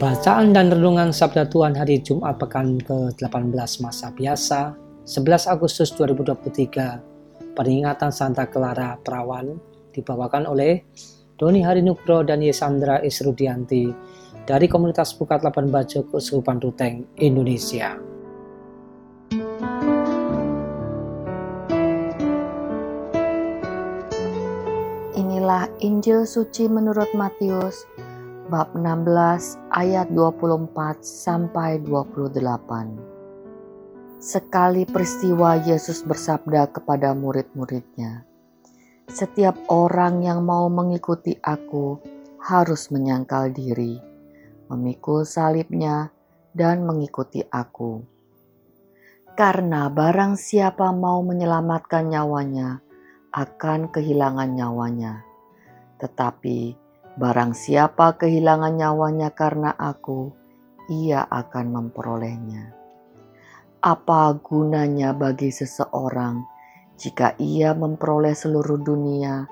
Bacaan dan Renungan Sabda Tuhan hari Jumat Pekan ke-18 Masa Biasa 11 Agustus 2023 Peringatan Santa Clara Perawan dibawakan oleh Doni Harinugro dan Yesandra Isrudianti dari Komunitas Bukat Lapan Bajo Keuskupan Ruteng, Indonesia. Inilah Injil suci menurut Matius bab 16 ayat 24 sampai 28. Sekali peristiwa Yesus bersabda kepada murid-muridnya, "Setiap orang yang mau mengikuti aku harus menyangkal diri, memikul salibnya, dan mengikuti aku. Karena barang siapa mau menyelamatkan nyawanya, akan kehilangan nyawanya, tetapi Barang siapa kehilangan nyawanya karena aku, ia akan memperolehnya. Apa gunanya bagi seseorang jika ia memperoleh seluruh dunia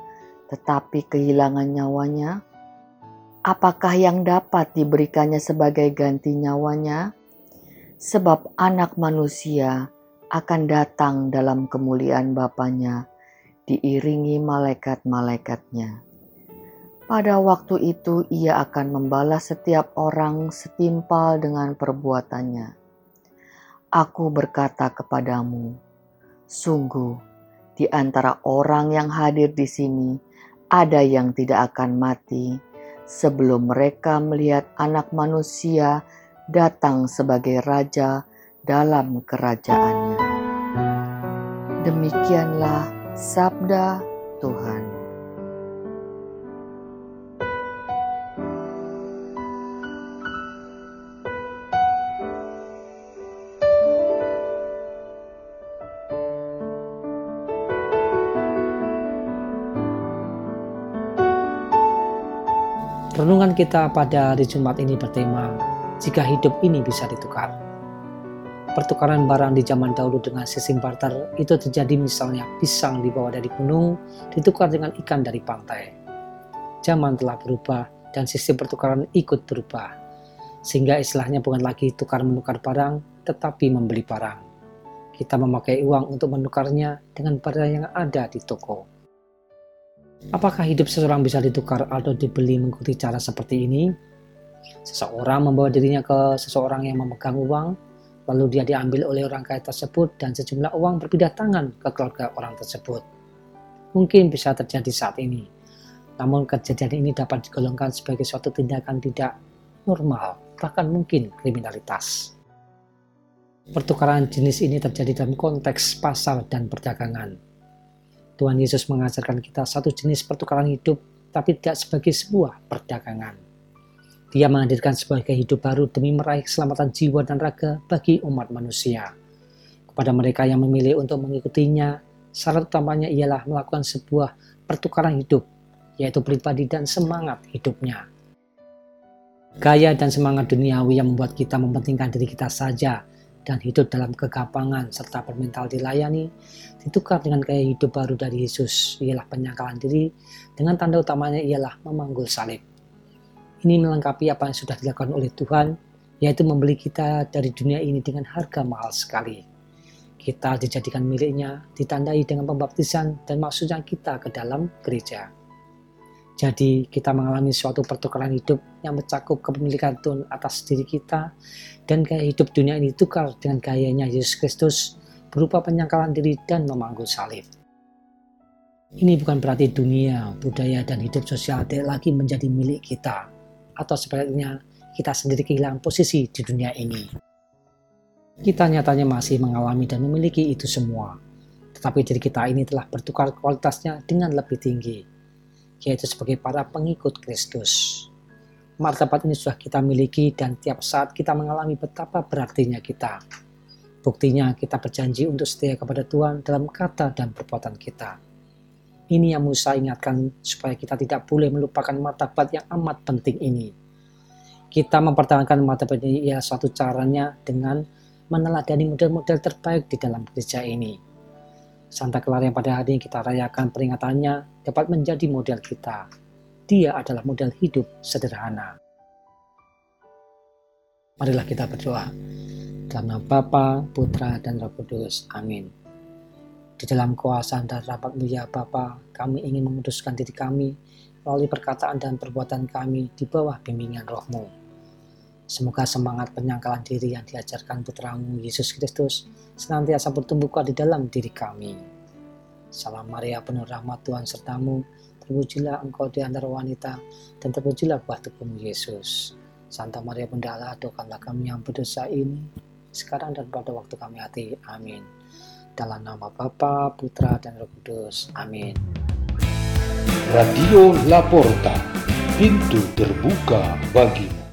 tetapi kehilangan nyawanya? Apakah yang dapat diberikannya sebagai ganti nyawanya? Sebab anak manusia akan datang dalam kemuliaan Bapaknya diiringi malaikat-malaikatnya. Pada waktu itu ia akan membalas setiap orang setimpal dengan perbuatannya. Aku berkata kepadamu, sungguh di antara orang yang hadir di sini ada yang tidak akan mati sebelum mereka melihat anak manusia datang sebagai raja dalam kerajaannya. Demikianlah sabda Tuhan. Renungan kita pada hari Jumat ini bertema, jika hidup ini bisa ditukar. Pertukaran barang di zaman dahulu dengan sistem barter itu terjadi misalnya pisang dibawa dari gunung ditukar dengan ikan dari pantai. Zaman telah berubah dan sistem pertukaran ikut berubah. Sehingga istilahnya bukan lagi tukar menukar barang, tetapi membeli barang. Kita memakai uang untuk menukarnya dengan barang yang ada di toko. Apakah hidup seseorang bisa ditukar atau dibeli mengikuti cara seperti ini? Seseorang membawa dirinya ke seseorang yang memegang uang, lalu dia diambil oleh orang kaya tersebut dan sejumlah uang berpindah tangan ke keluarga orang tersebut. Mungkin bisa terjadi saat ini, namun kejadian ini dapat digolongkan sebagai suatu tindakan tidak normal, bahkan mungkin kriminalitas. Pertukaran jenis ini terjadi dalam konteks pasar dan perdagangan Tuhan Yesus mengajarkan kita satu jenis pertukaran hidup, tapi tidak sebagai sebuah perdagangan. Dia menghadirkan sebuah hidup baru demi meraih keselamatan jiwa dan raga bagi umat manusia. Kepada mereka yang memilih untuk mengikutinya, syarat utamanya ialah melakukan sebuah pertukaran hidup, yaitu pribadi dan semangat hidupnya. Gaya dan semangat duniawi yang membuat kita mementingkan diri kita saja dan hidup dalam kegapangan serta bermental dilayani, ditukar dengan gaya hidup baru dari Yesus, ialah penyangkalan diri, dengan tanda utamanya ialah memanggul salib. Ini melengkapi apa yang sudah dilakukan oleh Tuhan, yaitu membeli kita dari dunia ini dengan harga mahal sekali. Kita dijadikan miliknya, ditandai dengan pembaptisan dan maksudnya kita ke dalam gereja. Jadi kita mengalami suatu pertukaran hidup yang mencakup kepemilikan Tuhan atas diri kita dan gaya hidup dunia ini tukar dengan gayanya Yesus Kristus berupa penyangkalan diri dan memanggul salib. Ini bukan berarti dunia, budaya, dan hidup sosial tidak lagi menjadi milik kita, atau sebaliknya kita sendiri kehilangan posisi di dunia ini. Kita nyatanya masih mengalami dan memiliki itu semua. Tetapi diri kita ini telah bertukar kualitasnya dengan lebih tinggi, yaitu sebagai para pengikut Kristus. Martabat ini sudah kita miliki dan tiap saat kita mengalami betapa berartinya kita. Buktinya kita berjanji untuk setia kepada Tuhan dalam kata dan perbuatan kita. Ini yang Musa ingatkan supaya kita tidak boleh melupakan martabat yang amat penting ini. Kita mempertahankan martabat ini ya suatu caranya dengan meneladani model-model terbaik di dalam gereja ini. Santa Clara yang pada hari ini kita rayakan peringatannya dapat menjadi model kita. Dia adalah model hidup sederhana. Marilah kita berdoa. Dalam nama Bapa, Putra, dan Roh Kudus. Amin. Di dalam kuasa dan rapat mulia Bapa, kami ingin memutuskan diri kami melalui perkataan dan perbuatan kami di bawah bimbingan rohmu. Semoga semangat penyangkalan diri yang diajarkan putramu Yesus Kristus senantiasa bertumbuh kuat di dalam diri kami. Salam Maria penuh rahmat Tuhan sertamu, terpujilah engkau di antara wanita, dan terpujilah buah tubuhmu Yesus. Santa Maria Bunda Allah, doakanlah kami yang berdosa ini, sekarang dan pada waktu kami hati. Amin. Dalam nama Bapa, Putra, dan Roh Kudus. Amin. Radio Laporta, pintu terbuka bagimu.